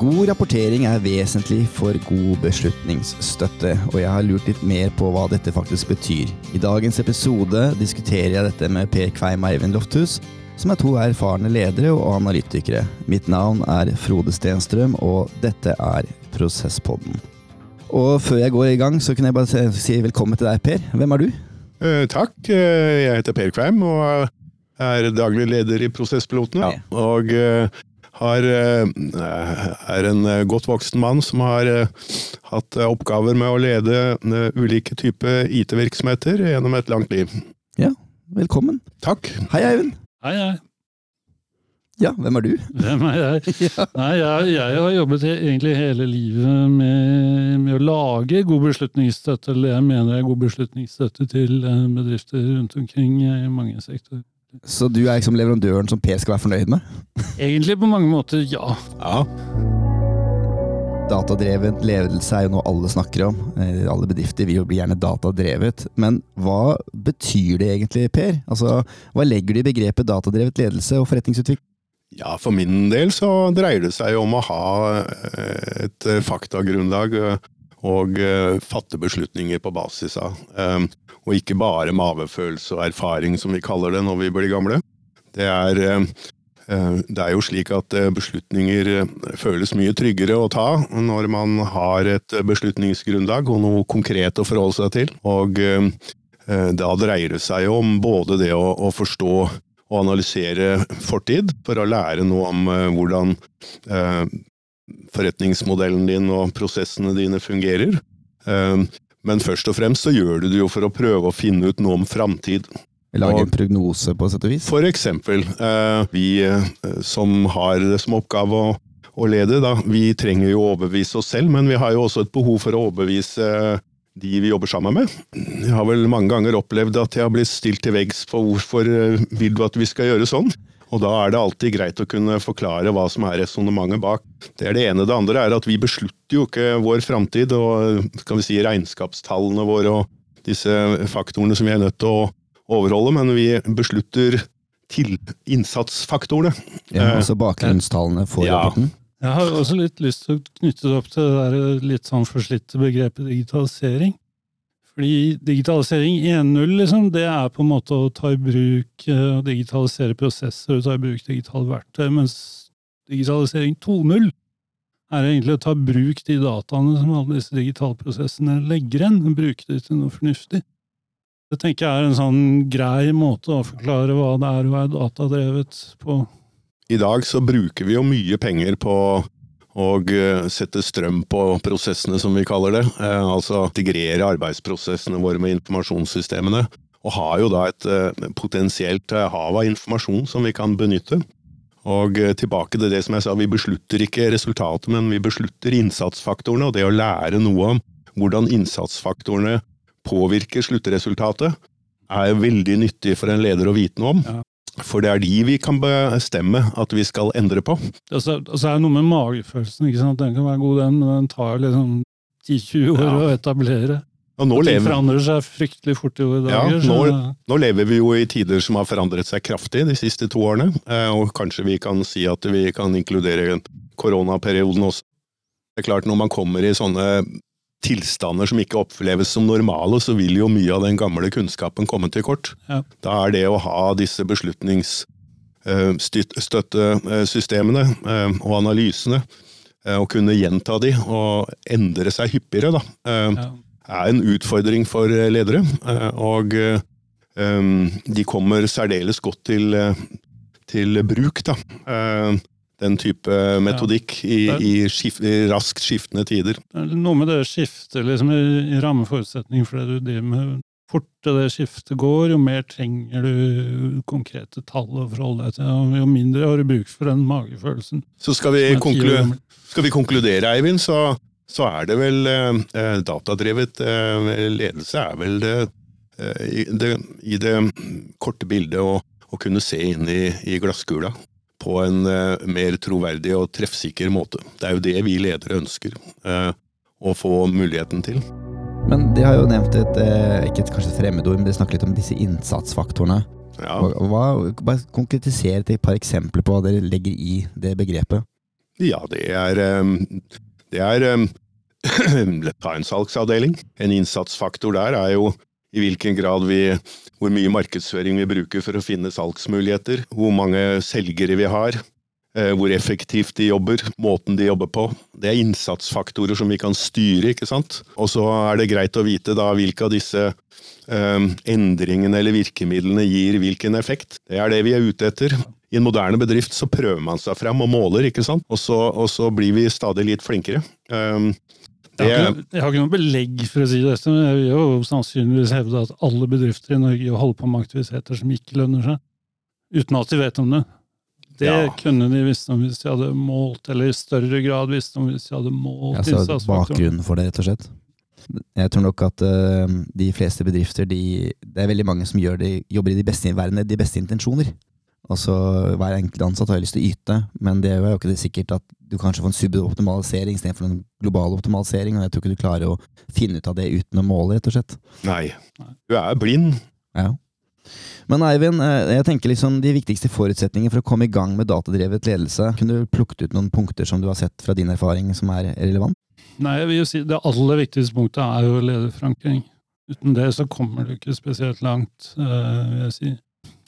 God rapportering er vesentlig for god beslutningsstøtte, og jeg har lurt litt mer på hva dette faktisk betyr. I dagens episode diskuterer jeg dette med Per Kveim og Eivind Lofthus, som er to erfarne ledere og analytikere. Mitt navn er Frode Stenstrøm, og dette er Prosesspodden. Og før jeg går i gang, så kan jeg bare si velkommen til deg, Per. Hvem er du? Eh, takk. Eh, jeg heter Per Kveim og er daglig leder i Prosesspilotene. Ja. Og eh, har, eh, er en eh, godt voksen mann som har eh, hatt oppgaver med å lede ulike typer IT-virksomheter gjennom et langt liv. Ja, Velkommen. Takk. Hei, Eivind. Hei, hei. Ja, hvem er du? Hvem er jeg? Ja. Nei, jeg, jeg har jobbet egentlig hele livet med, med å lage god beslutningsstøtte, eller jeg mener det er god beslutningsstøtte til bedrifter rundt omkring i mange sektorer. Så du er liksom leverandøren som Per skal være fornøyd med? Egentlig på mange måter, ja. Ja. Datadrevet ledelse er jo noe alle snakker om. Eh, Alle bedrifter vil jo bli gjerne datadrevet. Men hva betyr det egentlig, Per? Altså, Hva legger du i begrepet datadrevet ledelse og forretningsutvikling? ja, for min del så dreier det seg om å ha eh, et eh, faktagrunnlag og eh, fatte beslutninger på basis av. Eh, Og ikke bare mavefølelse og erfaring, som vi kaller det når vi blir gamle. Det er, eh, det er jo slik at beslutninger føles mye tryggere å ta når man har et beslutningsgrunnlag og noe konkret å forholde seg til. Og da dreier det seg om både det å, å forstå og analysere fortid, for å lære noe om hvordan forretningsmodellen din og prosessene dine fungerer. Eh, Men først og fremst så gjør du det jo for å prøve å finne ut noe om framtid. Lage en prognose, på sett og vis? For eksempel, eh, vi eh, som har det som oppgave å, å lede, da, vi trenger jo å overbevise oss selv, men vi har jo også et behov for å overbevise de vi jobber sammen med. Jeg har vel mange ganger opplevd at jeg har blitt stilt til veggs på hvorfor eh, vil du at vi skal gjøre sånn? Og da er det alltid greit å kunne forklare hva som er resonnementet bak. Det er det ene. Det andre er at vi beslutter jo ikke vår framtid og skal vi si, regnskapstallene våre og disse faktorene som vi er nødt til å overholde, men vi beslutter til innsatsfaktorene. Ja, Eh, altså bakgrunnstallene for ja. rapporten? Jeg har også litt lyst til å knytte det opp til det der litt sånn forslitte begrepet digitalisering. Fordi digitalisering 1.0, liksom, det er på en måte å ta i bruk eh, og digitalisere prosesser og ta i bruk digitale verktøy, mens digitalisering 2.0 er egentlig å ta i bruk de dataene som alle disse digitale prosessene legger igjen, og bruke det til noe fornuftig. Det tenker jeg er en sånn grei måte å forklare hva det er å være datadrevet på. I dag så bruker vi jo mye penger på å eh, sette strøm på prosessene, som vi kaller det. Eh, altså integrere arbeidsprosessene våre med informasjonssystemene. Og har jo da et eh, potensielt hav av informasjon som vi kan benytte. Og tilbake til det som jeg sa, vi beslutter ikke resultatet, men vi beslutter innsatsfaktorene. Og det å lære noe om hvordan innsatsfaktorene påvirker sluttresultatet, er veldig nyttig for en leder å vite noe om. Ja. For det er de vi kan bestemme at vi skal endre på. Altså, altså er det noe med magefølelsen. ikke sant? Den kan være god, den, men den tar liksom 10-20 år Ja. å etablere. Og nå Og lever, forandrer seg fryktelig fort i våre Ja, nå, nå- nå lever vi jo i tider som har forandret seg kraftig de siste to årene. eh, Og kanskje vi kan si at vi kan inkludere koronaperioden også. Det er klart, når man kommer i sånne tilstander som ikke oppleves som normale, så vil jo mye av den gamle kunnskapen komme til kort. Ja. Da er det å ha disse beslutningsstøttesystemene eh, og analysene, og kunne gjenta de og endre seg hyppigere, da, eh, ja. er en utfordring for eh, ledere. eh, Og eh, de kommer særdeles godt til, eh, til bruk, da. Den type metodikk i, i, skif i raskt skiftende tider. Er Noe med det skiftet liksom, i, i rammeforutsetning for det du driver med. Fortere det skiftet går, jo mer trenger du konkrete tall å forholde deg til, og jo mindre har du bruk for den magefølelsen. Så skal vi, konklu skal vi konkludere, Eivind, så, så er det vel eh, eh, datadrevet eh, ledelse er vel det, eh, i, det, i det korte bildet å, å kunne se inn i, i glasskula på en eh, mer troverdig og treffsikker måte. Det er jo det vi ledere ønsker eh, å få muligheten til. Men de har jo nevnt et, eh, ikke et kanskje fremmedord, men de snakker litt om disse innsatsfaktorene. Ja. Hva, bare konkretisere et par eksempler på hva dere legger i det begrepet. Ja, det er, det er Ta en salgsavdeling. En innsatsfaktor der er jo i hvilken grad vi Hvor mye markedsføring vi bruker for å finne salgsmuligheter. Hvor mange selgere vi har. Eh, hvor effektivt de jobber. Måten de jobber på. Det er innsatsfaktorer som vi kan styre, ikke sant. Og så er det greit å vite da hvilke av disse um, endringene eller virkemidlene gir hvilken effekt. Det er det vi er ute etter. I en moderne bedrift så prøver man seg fram og måler, ikke sant. Og så, og så blir vi stadig litt flinkere. Um, jeg har, ikke, jeg har, ikke, noe belegg for å si dette, men jeg vil jo sannsynligvis hevde at alle bedrifter i Norge holder på med aktiviteter som ikke lønner seg, uten at de vet om det. Det ja. kunne de visst om hvis de hadde målt, eller i større grad visst om hvis de hadde målt ja, så Bakgrunnen for det, rett og slett? Jeg tror nok at uh, de fleste bedrifter, de, det er veldig mange som det, jobber i de beste, de beste intensjoner. Altså, Hver enkelt ansatt har lyst til å yte, men det er jo ikke det sikkert at du kanskje får en suboptimalisering istedenfor en global optimalisering. og Jeg tror ikke du klarer å finne ut av det uten å måle, rett og slett. Nei. Du er blind. Ja. Men Eivind, eh, jeg tenker liksom de viktigste forutsetningene for å komme i gang med datadrevet ledelse. Kunne du plukket ut noen punkter som du har sett fra din erfaring som er relevant? Nei, jeg vil jo si Det aller viktigste punktet er jo lederforankring. Uten det så kommer du ikke spesielt langt, eh, vil jeg si.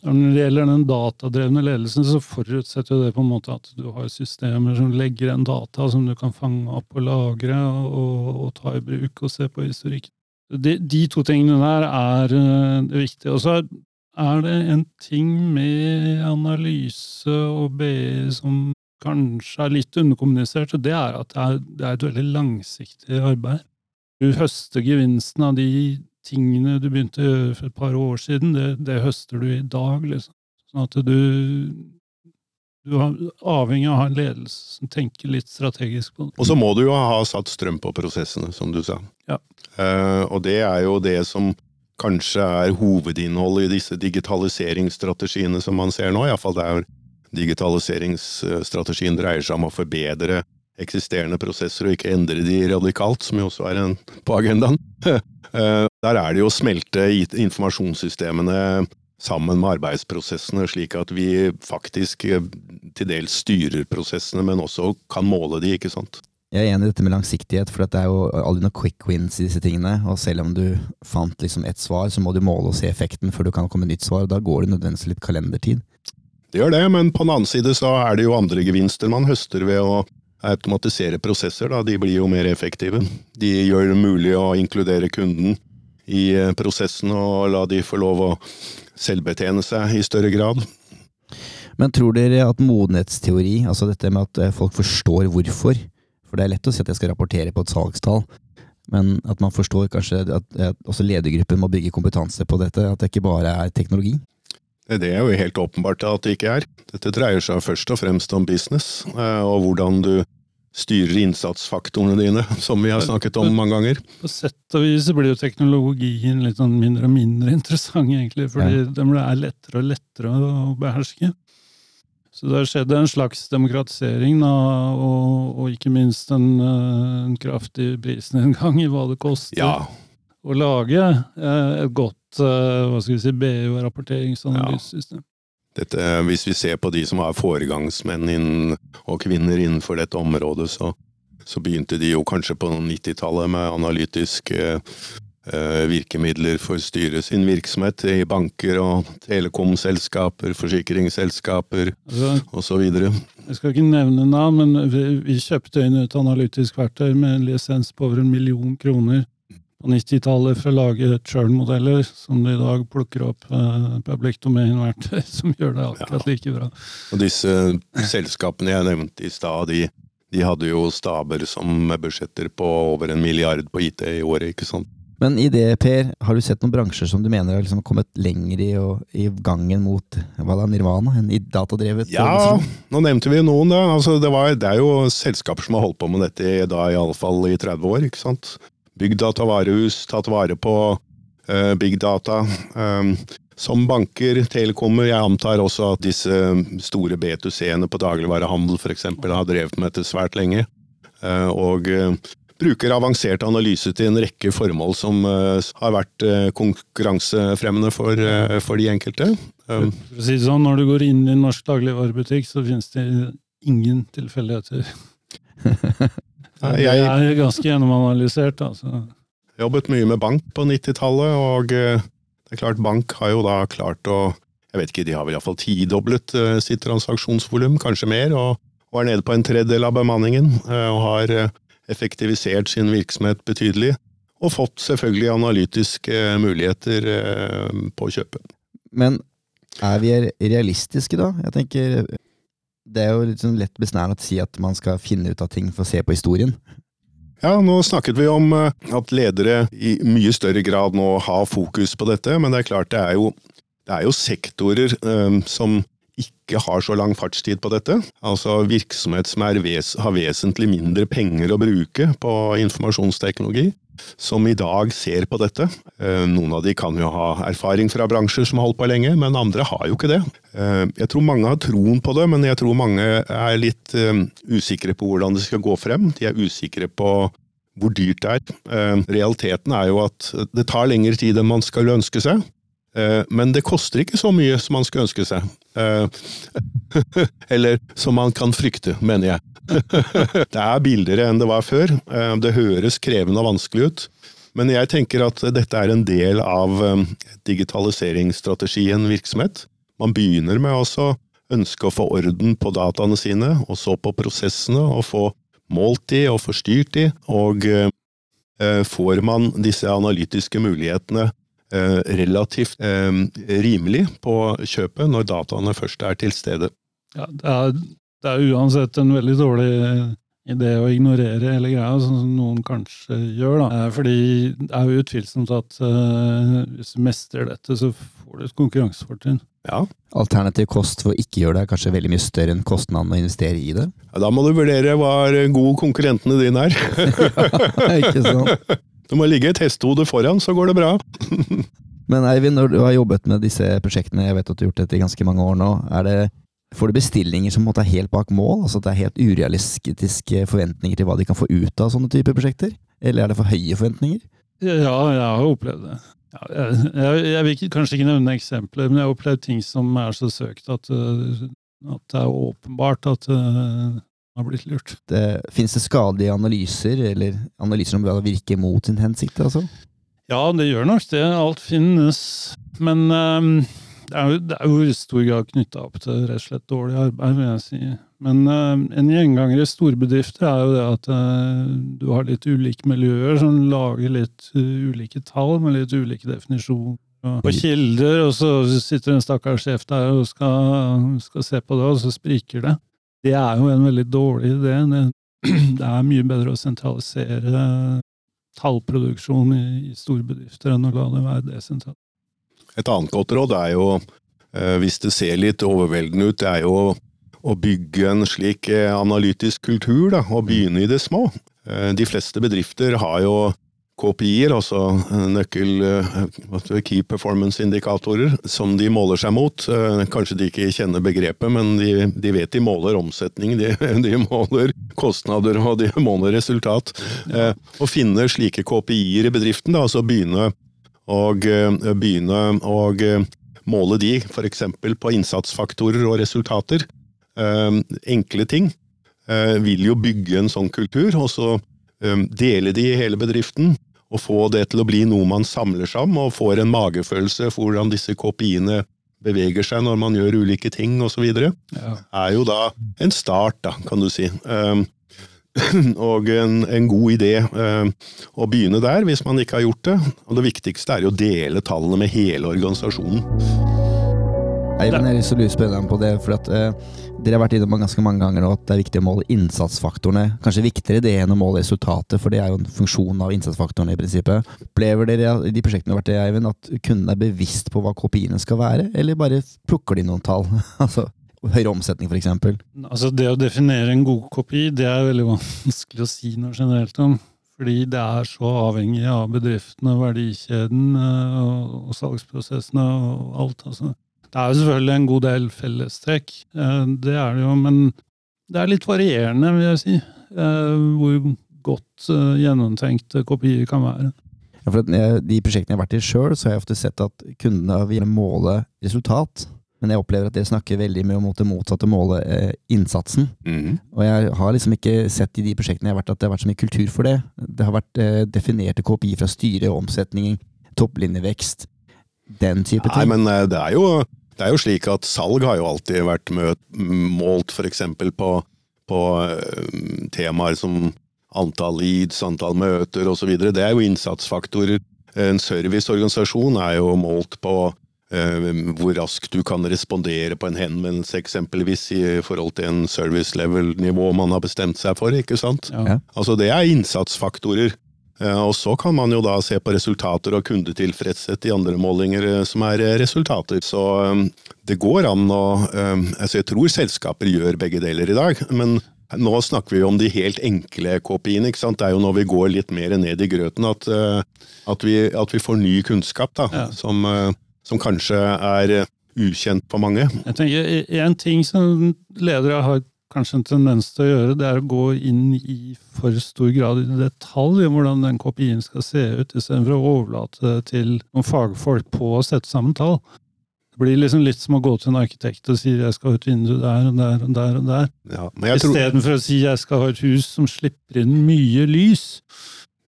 Når det gjelder den datadrevne ledelsen, så forutsetter det på en måte at du har systemer som legger en data som du kan fange opp og lagre og, og ta i bruk og se på historikk. De, de, to tingene der er uh, det viktige. Og så er det en ting med analyse og BE som kanskje er litt underkommunisert, og det er at det er, det er et veldig langsiktig arbeid. Du høster gevinsten av de tingene du begynte for et par år siden, det, det høster du i dag, liksom. Sånn at du, du er avhengig av å ha en ledelse som tenker litt strategisk på det. Og så må du jo ha satt strøm på prosessene, som du sa. Ja. Uh, og det er jo det som kanskje er hovedinnholdet i disse digitaliseringsstrategiene som man ser nå. Iallfall der digitaliseringsstrategien dreier seg om å forbedre eksisterende prosesser og ikke endre de radikalt, som jo også er en, på agendaen. Der er det jo å smelte informasjonssystemene sammen med arbeidsprosessene, slik at vi faktisk eh, til dels styrer prosessene, men også kan måle de, ikke sant. Jeg er enig i dette med langsiktighet, for det er jo aldri noen quick wins i disse tingene. Og selv om du fant liksom ett svar, så må du måle og se effekten før du kan komme med nytt svar. og Da går det nødvendigvis litt kalendertid. Det gjør det, men på den annen side så er det jo andre gevinster man høster ved å automatisere prosesser, da, de blir jo mer effektive. De gjør det mulig å inkludere kunden i eh, prosessen og la de få lov å selvbetjene seg i større grad. Men tror dere at modenhetsteori, altså dette med at eh, folk forstår hvorfor For det er lett å si at jeg skal rapportere på et salgstall, men at man forstår kanskje at også ledergruppen må bygge kompetanse på dette, at det ikke bare er teknologi? Det er jo helt åpenbart at det ikke er. Dette dreier seg først og fremst om business, eh, og hvordan du styrer innsatsfaktorene dine, som vi har snakket om mange ganger. På sett og vis blir jo teknologien litt sånn mindre og mindre interessant, egentlig, fordi ja. den er lettere og lettere å beherske. Så det har skjedd en slags demokratisering, da, og, og, ikke minst en, eh, en kraftig prisnedgang i hva det koster ja. å lage eh, et godt Eh, hva skal vi si, BU- og rapporteringsanalysesystem. Ja. Dette, hvis vi ser på de som er foregangsmenn innen, og -kvinner innenfor dette området, så, så begynte de jo kanskje på 90-tallet med analytiske eh, virkemidler for å styre sin virksomhet i banker og telekomselskaper, forsikringsselskaper altså, osv. Jeg skal ikke nevne navn, men vi, vi kjøpte inn et analytisk verktøy med en lisens på over en million kroner på 90-tallet for å lage churn-modeller, som de i dag plukker opp eh, public domain-verktøy, som gjør det akkurat like bra. Og disse selskapene jeg nevnte i stad, de, de, hadde jo staber som budsjetter på over en milliard på IT i året, ikke sant. Men i det, Per, har du sett noen bransjer som du mener har liksom kommet lenger i, og, i gangen mot hva da, Nirvana? i datadrevet Ja, nå nevnte vi noen, da. Altså, det, var, det, er jo selskaper som har holdt på med dette da i alle fall i 30 år. ikke sant? Big Data varehus, tatt vare på uh, big data. Um, som banker, telekommer, jeg antar også at disse store B2C-ene på dagligvarehandel f.eks. har drevet med dette svært lenge. Uh, og uh, bruker avansert analyse til en rekke formål som har vært konkurransefremmende for, for de enkelte. Um, for å si det sånn, Når du går inn i en norsk dagligvarebutikk, så finnes det ingen tilfeldigheter. Det jeg er ganske gjennomanalysert. altså. jobbet mye med bank på 90-tallet, og eh, det er klart bank har jo da klart å Jeg vet ikke, de har vel iallfall tidoblet eh, sitt transaksjonsvolum, kanskje mer, og, og er nede på en tredjedel av bemanningen. eh, Og har effektivisert sin virksomhet betydelig. Og fått selvfølgelig analytiske muligheter på kjøpet. Men er vi realistiske, da? Jeg tenker Det er jo litt sånn lett besnærende å si at man skal finne ut av ting for å se på historien. Ja, nå snakket vi om eh, at ledere i mye større grad nå har fokus på dette, men det er klart det er jo, det er jo sektorer eh, som ikke har så lang fartstid på dette. Altså virksomhet som ves har vesentlig mindre penger å bruke på informasjonsteknologi, som i dag ser på dette. Eh, noen av de kan jo ha erfaring fra bransjer som har holdt på lenge, men andre har jo ikke det. Eh, jeg tror mange har troen på det, men jeg tror mange er litt eh, usikre på hvordan det skal gå frem. De er usikre på hvor dyrt det er. Realiteten er jo at det tar lengre tid enn man skal ønske seg. Men det koster ikke så mye som man skulle ønske seg. Eh, Eller som man kan frykte, mener jeg. Det er billigere enn det var før. Eh, Det høres krevende og vanskelig ut. Men jeg tenker at dette er en del av eh, digitaliseringsstrategien virksomhet. Man begynner med å ønske å få orden på dataene sine, og så på prosessene, og få målt de og forstyrt de. Og får man disse analytiske mulighetene relativt eh, rimelig på kjøpet når dataene først er til stede. Ja, det, er, det er uansett en veldig dårlig idé å ignorere hele greia, sånn som noen kanskje gjør. da. Eh, Fordi det er jo utvilsomt at uh, hvis du mestrer dette, så får du et konkurransefortrinn. Ja, Alternativ kost for å ikke gjøre det er kanskje veldig mye større enn kostnaden å investere i det. Ja, Da må du vurdere hva god konkurrentene dine er. ikke sant? Du må ligge et hestehode foran, så går det bra. Men Eivind, når du har jobbet med disse prosjektene, jeg vet at du har gjort dette i ganske mange år nå, er det, får du bestillinger som er helt bak mål? Altså at det er helt urealistiske forventninger til hva de kan få ut av sånne typer prosjekter? Eller er det for høye forventninger? Ja, jeg har opplevd det. Jeg, jeg, jeg vil kanskje ikke nevne eksempler, men jeg har opplevd ting som er så søkt at, eh, at det er åpenbart at uh, har blitt lurt. Det, finnes det skadelige analyser, eller analyser som virker mot sin hensikt? altså? Ja, det gjør nok det. Alt finnes. Men um, det, er jo, det er jo i stor grad knytta opp til rett og slett dårlig arbeid, vil jeg si. Men um, en gjenganger i storbedrifter er jo det at uh, du har litt ulike miljøer som lager litt uh, ulike tall med litt ulike definisjoner. på og kilder, og så sitter en stakkars sjef der og skal, skal se på det, og så spriker det. Det er jo en veldig dårlig idé. Det, er mye bedre å sentralisere tallproduksjon i, i store bedrifter enn å la det være desentralt. Et annet godt råd er jo, eh, hvis det ser litt overveldende ut, det er jo å bygge en slik eh, analytisk kultur, da, og begynne i det små. Eh, De fleste bedrifter har jo KPI-er, altså eh, nøkkel eh, key performance-indikatorer, som de måler seg mot. Eh, Kanskje de ikke kjenner begrepet, men de, de vet de måler omsetning, de, de måler kostnader og de måler resultat. Å finne slike KPI-er i bedriften, da, altså begynne begynne å eh, måle de f.eks. på innsatsfaktorer og resultater. Enkle ting vil jo bygge en sånn kultur, og så dele de i hele bedriften. Og få det til å bli noe man samler seg om, og får en magefølelse for hvordan disse kopiene beveger seg når man gjør ulike ting osv. Ja. er jo da en start, da, kan du si. Um, og en, en god idé um, å begynne der, hvis man ikke har gjort det. Og det viktigste er jo å dele tallene med hele organisasjonen. Eivind, jeg har lyst til å lure spørre på det, for at uh, dere har vært innom ganske mange ganger nå at det er viktig å måle innsatsfaktorene. Kanskje viktigere det enn å måle resultatet, for det er jo en funksjon av innsatsfaktorene i prinsippet. Opplever dere i de prosjektene har vært det, Eivind, at kundene er bevisst på hva kopiene skal være, eller bare plukker de noen tall? altså høyere omsetning, eksempel. Altså Det å definere en god kopi, det er veldig vanskelig å si noe generelt om. Fordi det er så avhengig av bedriftene, verdikjeden eh, og, og salgsprosessene og alt. altså. Det er jo selvfølgelig en god del fellestrekk, eh, det er det jo, men det er litt varierende, vil jeg si, eh, hvor godt eh, gjennomtenkte kopier kan være. Ja, for De prosjektene jeg har vært i sjøl, så har jeg ofte sett at kundene vil måle resultat. men jeg opplever at dere snakker veldig mye om det motsatte målet, eh, innsatsen. Mm. Og jeg har liksom ikke sett i de prosjektene jeg har vært at det har vært så mye kultur for det. Det har vært eh, definerte KPI fra styre, omsetning, topplinjevekst, den type ting. Nei, men det er, jo, det er jo slik at salg har jo alltid vært møt, målt f.eks. på, på eh, temaer som antall leads, antall møter osv. Det er jo innsatsfaktorer. En serviceorganisasjon er jo målt på eh, hvor raskt du kan respondere på en henvendelse, eksempelvis i forhold til en service level-nivå man har bestemt seg for. ikke sant? Ja. Ja. Altså Det er innsatsfaktorer. Eh, Og så kan man jo da se på resultater og kundetilfredshet i andre målinger eh, som er eh, resultater. Så det går an å altså Jeg tror selskaper gjør begge deler i dag, men nå snakker vi om de helt enkle KPI-ene. ikke sant? Det er jo når vi går litt mer ned i grøten at, at, vi, at vi får ny kunnskap da, Ja. som, som kanskje er ukjent for mange. Jeg tenker En ting som ledere har kanskje en tendens til å gjøre, det er å gå inn i for stor grad i detalj om hvordan den KPI-en skal se ut, istedenfor å overlate det til noen fagfolk på å sette sammen tall. Det blir liksom litt som å gå til en arkitekt og si 'jeg skal ha et vindu der og der og der', og der. Ja, Istedenfor tror, å si 'jeg skal ha et hus som slipper inn mye lys'.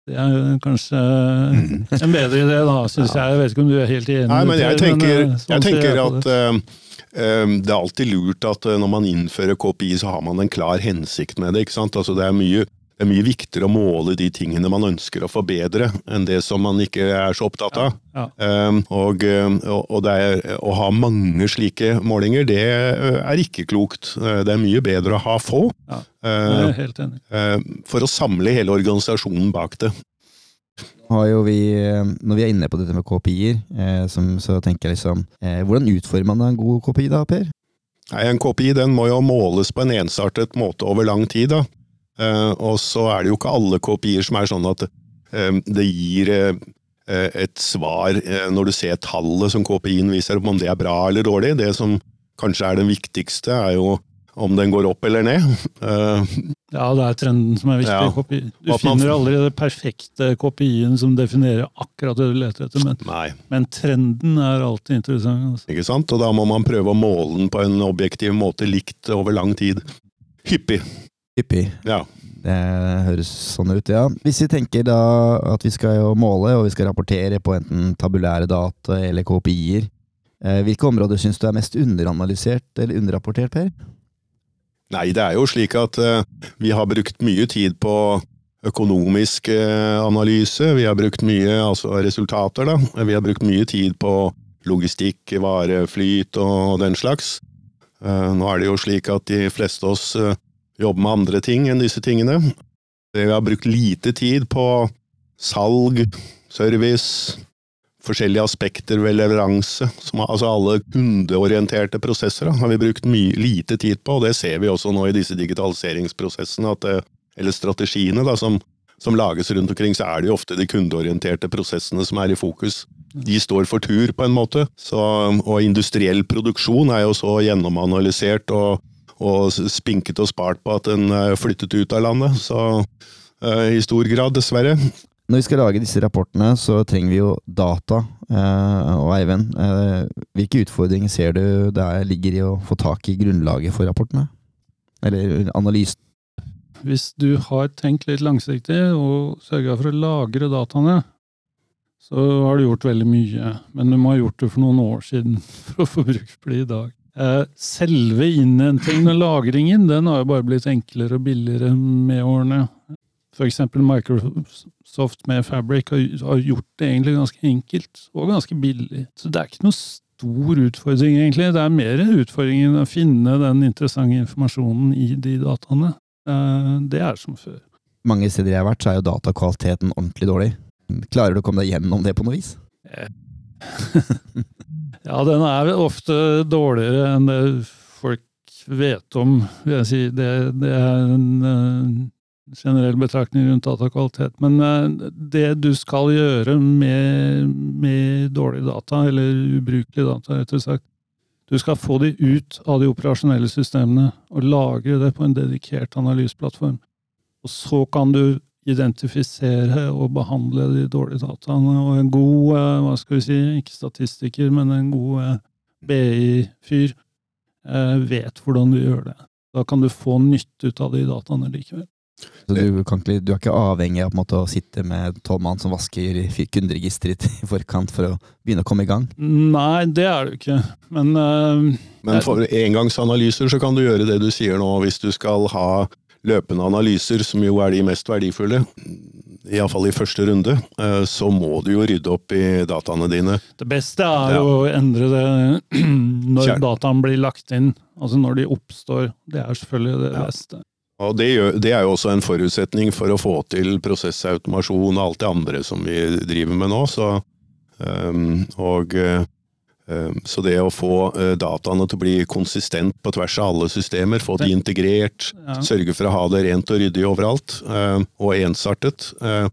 Det er kanskje en bedre idé, da, syns jeg. Jeg vet ikke om du er helt enig? Nei, men jeg Per, tenker, men, sånn jeg tenker at det. Eh, eh, det er alltid lurt at eh, når man innfører KPI, så har man en klar hensikt med det. Altså Det er mye, det er mye viktigere å måle de tingene man ønsker å forbedre, enn det som man ikke er så opptatt av. Ja. ja. og eh, og og det er, å ha mange slike målinger, det eh, er ikke klokt. Eh, Det er mye bedre å ha få, Ja. Jeg helt enig. for å samle hele organisasjonen bak det. Har jo vi, eh, når vi er inne på dette med KPI-er, eh, så tenker jeg liksom eh, Hvordan utformer man en god KPI da, Per? Nei, En KPI den må jo måles på en ensartet måte over lang tid. da. Eh, og så er det jo ikke alle KPI-er som er sånn at eh, det gir eh, et svar når du ser tallet som KPI-en viser, om det er bra eller dårlig. Det som kanskje er det viktigste, er jo om den går opp eller ned. Eh, Ja, det er trenden som er viktig. Ja. Du finner aldri den perfekte kopien som definerer akkurat det du leter etter, men, men trenden er alltid interessant. Altså. ikke sant? Og da må man prøve å måle den på en objektiv måte likt over lang tid. Hyppig. Hyppig. Ja. Det høres sånn ut, ja. Hvis vi tenker da at vi skal jo måle og vi skal rapportere på enten tabulære data eller KPI-er, eh, hvilke områder syns du er mest underanalysert eller underrapportert, Per? Nei, det er jo slik at uh, vi har brukt mye tid på økonomisk uh, analyse. Vi har brukt mye altså resultater, da. Vi har brukt mye tid på logistikk, vareflyt og den slags. Uh, nå er det jo slik at de fleste av oss jobber med andre ting enn disse tingene. Vi har brukt lite tid på salg, service, forskjellige aspekter ved leveranse. Som, altså alle kundeorienterte prosesser da, har vi brukt mye, lite tid på, og det ser vi også nå i disse digitaliseringsprosessene, det- eller strategiene da, som, som lages rundt omkring, så er det jo ofte de kundeorienterte prosessene som er i fokus. De står for tur, på en måte. Så, og industriell produksjon er jo så gjennomanalysert og, og spinket og spart på at den er flyttet ut av landet. Så eh, i stor grad, dessverre. Når vi skal lage disse rapportene, så trenger vi jo data. Eh, og Eivind, eh, hvilke utfordringer ser du der ligger i å få tak i grunnlaget for rapportene? Eller analysen? Hvis du har tenkt litt langsiktig og sørga for å lagre dataene, så har du gjort veldig mye. Men du må ha gjort det for noen år siden for å få bruk det i dag. Eh, Selve innhentingen og lagringen den har jo bare blitt enklere og billigere med årene. Eksempel Microsoft med Fabric har gjort det egentlig ganske enkelt og ganske billig. Så det er ikke noe stor utfordring, egentlig. Det er mer utfordringen å finne den interessante informasjonen i de dataene. Eh, Det er som før. Mange steder jeg har vært, så er jo datakvaliteten ordentlig dårlig. Klarer du å komme deg gjennom det på noe vis? Ja, den er ofte dårligere enn det folk vet om, vil jeg si. Det, det er en eh, generell betraktning rundt datakvalitet. Men eh, det du skal gjøre med, med dårlige data, eller ubrukelige data, rett og slett, du skal få de ut av de operasjonelle systemene og lagre det på en dedikert analyseplattform. Og så kan du identifisere og behandle de dårlige dataene. Og en god, eh, hva skal vi si, ikke statistiker, men en god eh, BI-fyr vet hvordan du gjør det. Da kan du få nytte ut av de dataene likevel. Så du, kan ikke, du er ikke avhengig av på en måte, å sitte med tolv mann som vasker kunderegisteret i forkant for å begynne å komme i gang? Nei, det er det ikke. Men, uh, Men for engangsanalyser så kan du gjøre det du sier nå, hvis du skal ha løpende analyser, som jo er de mest verdifulle, iallfall i første runde, eh, så må du jo rydde opp i dataene dine. Det beste er jo å endre det når dataen blir lagt inn, altså når de oppstår. Det er selvfølgelig det ja. beste. Og det, gjør, det, er jo også en forutsetning for å få til prosessautomasjon og alt det andre som vi driver med nå. Så, um, og uh, så det å få eh, dataene til å bli konsistent på tvers av alle systemer, få de integrert, ja. sørge for å ha det rent og ryddig overalt, ehm, og ensartet ehm,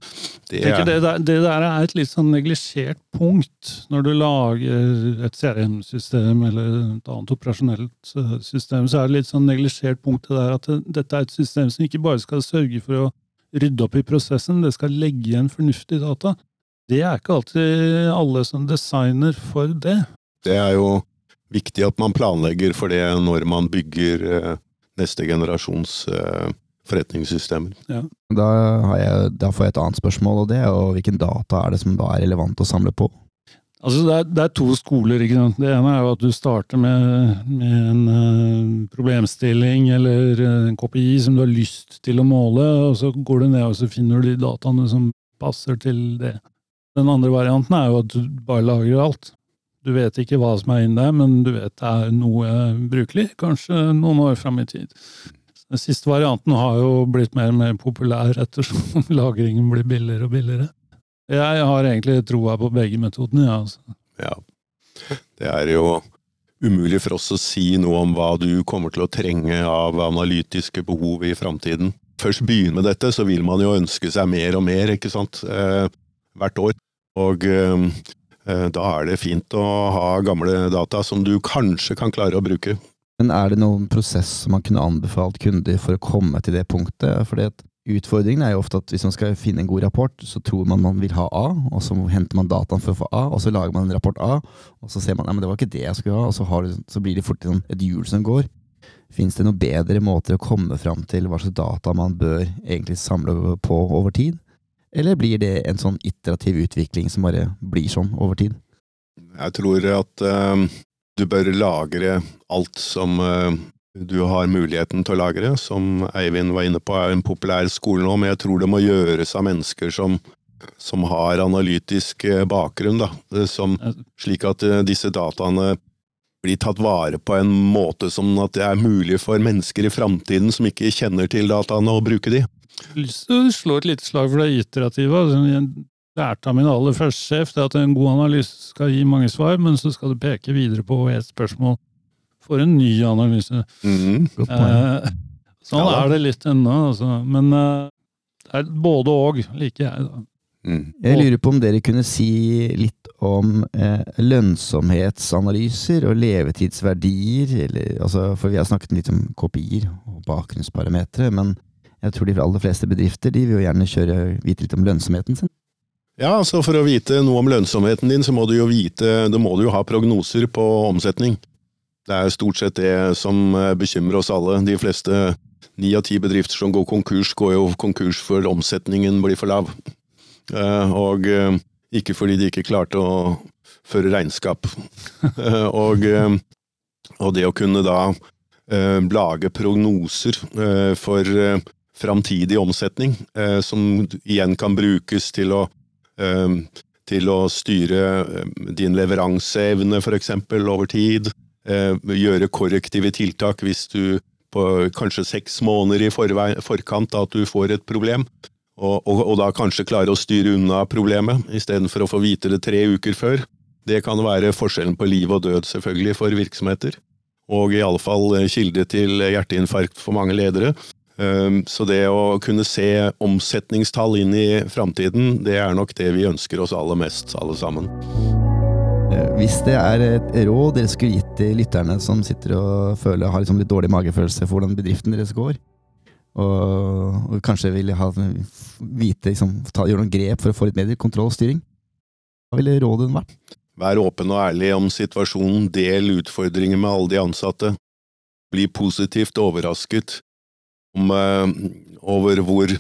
det, er, det, der, det der er et litt sånn neglisjert punkt når du lager et CRM-system eller et annet operasjonelt eh, system. Så er det litt sånn neglisjert punkt det der at dette er et system som ikke bare skal sørge for å rydde opp i prosessen, det skal legge igjen fornuftige data. Det er ikke alltid alle som designer for det. Det er jo viktig at man planlegger for det når man bygger eh, neste generasjons eh, forretningssystemer. Ja. Da, jeg, da, får jeg et annet spørsmål, og det er jo hvilken data er det som da er relevant å samle på? Altså det, er, det er to skoler. ikke sant? Det ene er jo at du starter med, med en uh, problemstilling eller en KPI som du har lyst til å måle, og så går du ned og så finner du de dataene som passer til det. Den andre varianten er jo at du bare lagrer alt. Du vet ikke hva som er inni der, men du vet det er noe brukelig, kanskje noen år fram i tid. Den siste varianten har jo blitt mer og mer populær ettersom lagringen blir billigere og billigere. Jeg har egentlig troa på begge metodene, ja, altså. ja. Det er jo umulig for oss å si noe om hva du kommer til å trenge av analytiske behov i framtiden. Først begynne med dette, så vil man jo ønske seg mer og mer, ikke sant, eh, hvert år. Og Eh, da er det fint å ha gamle data som du kanskje kan klare å bruke. Men er det noen prosess som man kunne anbefalt kunder for å komme til det punktet? Fordi Utfordringen er jo ofte at hvis man skal finne en god rapport, så tror man man vil ha A, og så henter man dataen for å få A, og så lager man en rapport A, og så ser man at det var ikke det jeg skulle ha, og så, det, så blir det fort sånn et hjul som går. Fins det noen bedre måter å komme fram til hva slags data man bør egentlig samle på over tid? Eller blir det en sånn iterativ utvikling som bare blir sånn over tid? Jeg tror at uh, du bør lagre alt som uh, du har muligheten til å lagre. Som Eivind var inne på, er en populær skole nå, men jeg tror det må gjøres av mennesker som, som har analytisk eh, bakgrunn. Da, som, slik at uh, disse dataene blir tatt vare på en måte som at det er mulig for mennesker i framtiden som ikke kjenner til dataene, å bruke de lyst til å slå et lite slag for det iterative. Altså, jeg lærte av min aller første sjef det at en god analyse skal gi mange svar, men så skal du peke videre på et spørsmål for en ny analyse. Mm, eh, sånn ja, er det litt ennå, altså. Men eh, det er både og, liker jeg. da. Mm. Jeg lurer på om dere kunne si litt om eh, lønnsomhetsanalyser og levetidsverdier, eller, altså, for vi har snakket litt om kopier og bakgrunnsparametere, men jeg tror de aller fleste bedrifter de vil jo gjerne kjøre, vite litt om lønnsomheten sin. Ja, altså For å vite noe om lønnsomheten din, så må du jo vite, da må du jo ha prognoser på omsetning. Det er stort sett det som eh, bekymrer oss alle. De fleste ni av ti bedrifter som går konkurs, går jo konkurs før omsetningen blir for lav. Eh, og eh, ikke fordi de ikke klarte å føre regnskap. og, og det å kunne da lage prognoser for framtidig omsetning, eh, som igjen kan brukes til å, eh, til å styre eh, din leveranseevne, f.eks., over tid. Gjøre korrektive tiltak hvis du på kanskje seks måneder i forkant at du får et problem, og, og, og da kanskje klare å styre unna problemet, istedenfor å få vite det tre uker før. Det kan være forskjellen på liv og død, selvfølgelig, for virksomheter. Og i alle fall kilde til hjerteinfarkt for mange ledere. Ehm, så det å kunne se omsetningstall inn i framtiden, det er nok det vi ønsker oss aller mest, alle sammen. Eh, hvis det er et råd dere skulle gitt til lytterne som sitter og føler, har liksom litt dårlig magefølelse for hvordan bedriften deres går, og, og kanskje vil ha, vite, liksom, ta, gjøre noen grep for å få litt mer kontroll og styring, hva ville rådet vært? Vær åpen og ærlig om situasjonen, del utfordringer med alle de ansatte. Bli positivt overrasket om, eh, over hvor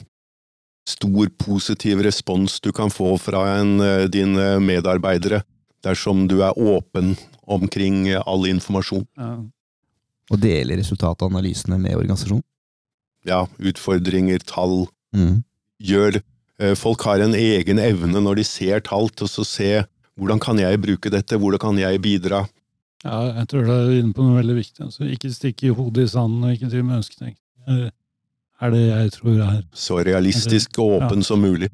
stor positiv respons du kan få fra en, eh, dine medarbeidere dersom du er åpen omkring all informasjon. Ja. Og dele resultatet av analysene med organisasjonen. Ja, utfordringer, tall. Mm. Gjør eh, Folk har en egen evne når de ser tall, til å se hvordan kan jeg bruke dette, hvordan kan jeg bidra. ja, jeg tror du er inne på noe veldig viktig. Altså, ikke stikke hodet i sanden og ikke drive med ønsketenking. Er det jeg tror er Så realistisk og åpen som mulig.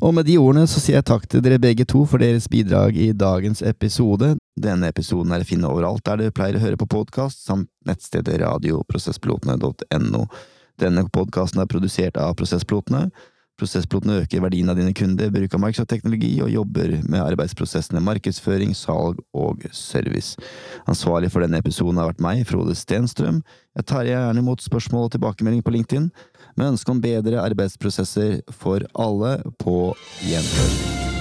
Og med de ordene så sier jeg takk til dere begge to for deres bidrag i dagens episode. Denne episoden er å finne overalt der du pleier å høre på podkast, samt nettstedet radioprosesspilotene.no. Denne podkasten er produsert av Prosesspilotene. Prosesspilotene øker verdien av dine kunder, bruk av Microsoft-teknologi og jobber med arbeidsprosessene markedsføring, salg og service. Ansvarlig for denne episoden har vært meg, Frode Stenstrøm. Jeg tar gjerne imot spørsmål og tilbakemelding på LinkedIn, med ønske om bedre arbeidsprosesser for alle på gjenhør.